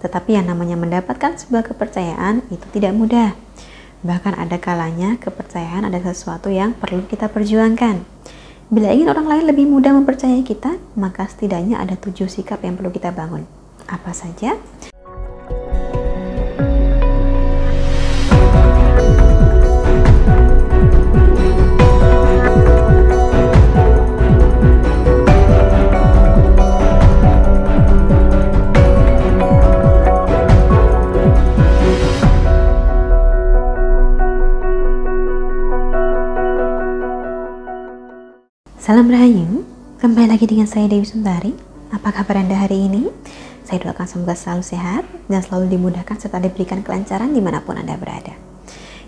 Tetapi yang namanya mendapatkan sebuah kepercayaan itu tidak mudah. Bahkan ada kalanya kepercayaan ada sesuatu yang perlu kita perjuangkan. Bila ingin orang lain lebih mudah mempercayai kita, maka setidaknya ada tujuh sikap yang perlu kita bangun. Apa saja? Salam Rahayu, kembali lagi dengan saya Dewi Suntari. Apa kabar Anda hari ini? Saya doakan semoga selalu sehat dan selalu dimudahkan serta diberikan kelancaran di mana pun Anda berada.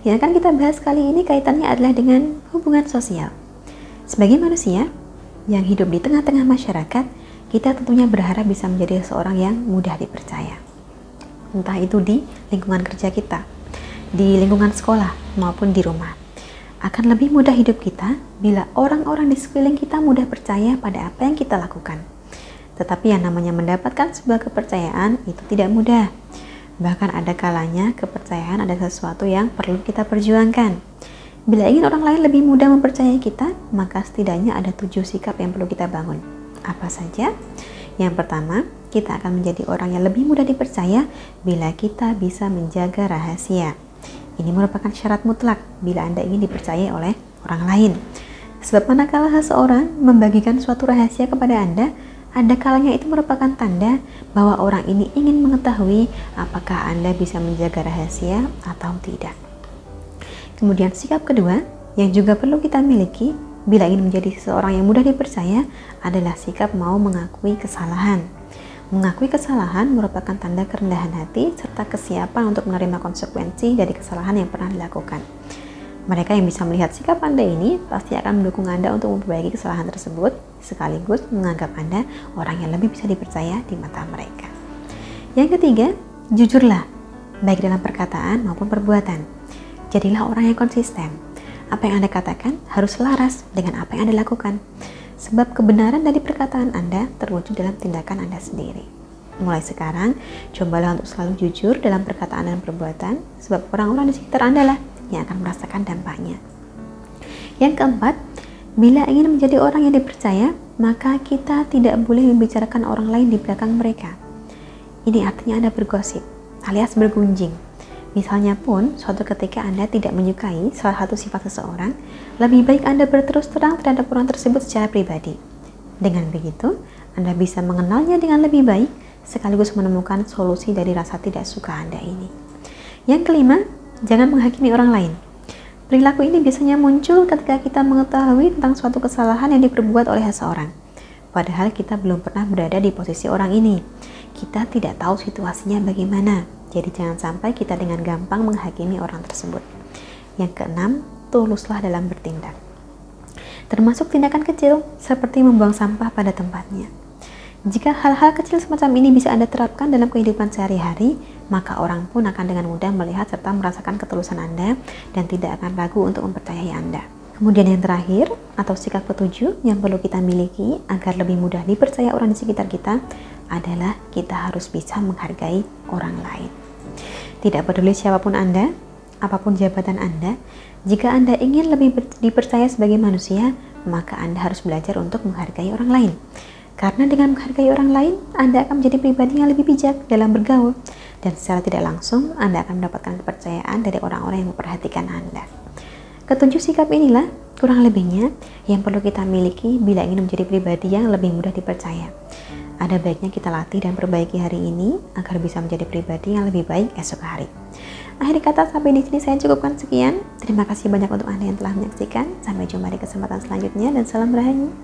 Yang akan kita bahas kali ini kaitannya adalah dengan hubungan sosial. Sebagai manusia yang hidup di tengah-tengah masyarakat, kita tentunya berharap bisa menjadi seorang yang mudah dipercaya. Entah itu di lingkungan kerja kita, di lingkungan sekolah, maupun di rumah akan lebih mudah hidup kita bila orang-orang di sekeliling kita mudah percaya pada apa yang kita lakukan. Tetapi yang namanya mendapatkan sebuah kepercayaan itu tidak mudah. Bahkan ada kalanya kepercayaan ada sesuatu yang perlu kita perjuangkan. Bila ingin orang lain lebih mudah mempercayai kita, maka setidaknya ada tujuh sikap yang perlu kita bangun. Apa saja? Yang pertama, kita akan menjadi orang yang lebih mudah dipercaya bila kita bisa menjaga rahasia. Ini merupakan syarat mutlak bila Anda ingin dipercaya oleh orang lain. Sebab manakala seseorang membagikan suatu rahasia kepada Anda, ada kalanya itu merupakan tanda bahwa orang ini ingin mengetahui apakah Anda bisa menjaga rahasia atau tidak. Kemudian sikap kedua yang juga perlu kita miliki bila ingin menjadi seseorang yang mudah dipercaya adalah sikap mau mengakui kesalahan. Mengakui kesalahan merupakan tanda kerendahan hati serta kesiapan untuk menerima konsekuensi dari kesalahan yang pernah dilakukan. Mereka yang bisa melihat sikap Anda ini pasti akan mendukung Anda untuk memperbaiki kesalahan tersebut, sekaligus menganggap Anda orang yang lebih bisa dipercaya di mata mereka. Yang ketiga, jujurlah, baik dalam perkataan maupun perbuatan. Jadilah orang yang konsisten. Apa yang Anda katakan harus selaras dengan apa yang Anda lakukan sebab kebenaran dari perkataan Anda terwujud dalam tindakan Anda sendiri. Mulai sekarang, cobalah untuk selalu jujur dalam perkataan dan perbuatan, sebab orang-orang di sekitar Anda lah yang akan merasakan dampaknya. Yang keempat, bila ingin menjadi orang yang dipercaya, maka kita tidak boleh membicarakan orang lain di belakang mereka. Ini artinya Anda bergosip, alias bergunjing, Misalnya pun, suatu ketika Anda tidak menyukai salah satu sifat seseorang, lebih baik Anda berterus terang terhadap orang tersebut secara pribadi. Dengan begitu, Anda bisa mengenalnya dengan lebih baik, sekaligus menemukan solusi dari rasa tidak suka Anda ini. Yang kelima, jangan menghakimi orang lain. Perilaku ini biasanya muncul ketika kita mengetahui tentang suatu kesalahan yang diperbuat oleh seseorang. Padahal kita belum pernah berada di posisi orang ini. Kita tidak tahu situasinya bagaimana jadi jangan sampai kita dengan gampang menghakimi orang tersebut. Yang keenam, tuluslah dalam bertindak. Termasuk tindakan kecil seperti membuang sampah pada tempatnya. Jika hal-hal kecil semacam ini bisa Anda terapkan dalam kehidupan sehari-hari, maka orang pun akan dengan mudah melihat serta merasakan ketulusan Anda dan tidak akan ragu untuk mempercayai Anda. Kemudian yang terakhir, atau sikap ketujuh yang perlu kita miliki agar lebih mudah dipercaya orang di sekitar kita adalah kita harus bisa menghargai orang lain. Tidak peduli siapa pun Anda, apa pun jabatan Anda, jika Anda ingin lebih dipercaya sebagai manusia, maka Anda harus belajar untuk menghargai orang lain. Karena dengan menghargai orang lain, Anda akan menjadi pribadi yang lebih bijak dalam bergaul, dan secara tidak langsung Anda akan mendapatkan kepercayaan dari orang-orang yang memperhatikan Anda. Ketujuh sikap inilah kurang lebihnya yang perlu kita miliki bila ingin menjadi pribadi yang lebih mudah dipercaya ada baiknya kita latih dan perbaiki hari ini agar bisa menjadi pribadi yang lebih baik esok hari. Akhir kata sampai di sini saya cukupkan sekian. Terima kasih banyak untuk Anda yang telah menyaksikan. Sampai jumpa di kesempatan selanjutnya dan salam rahayu.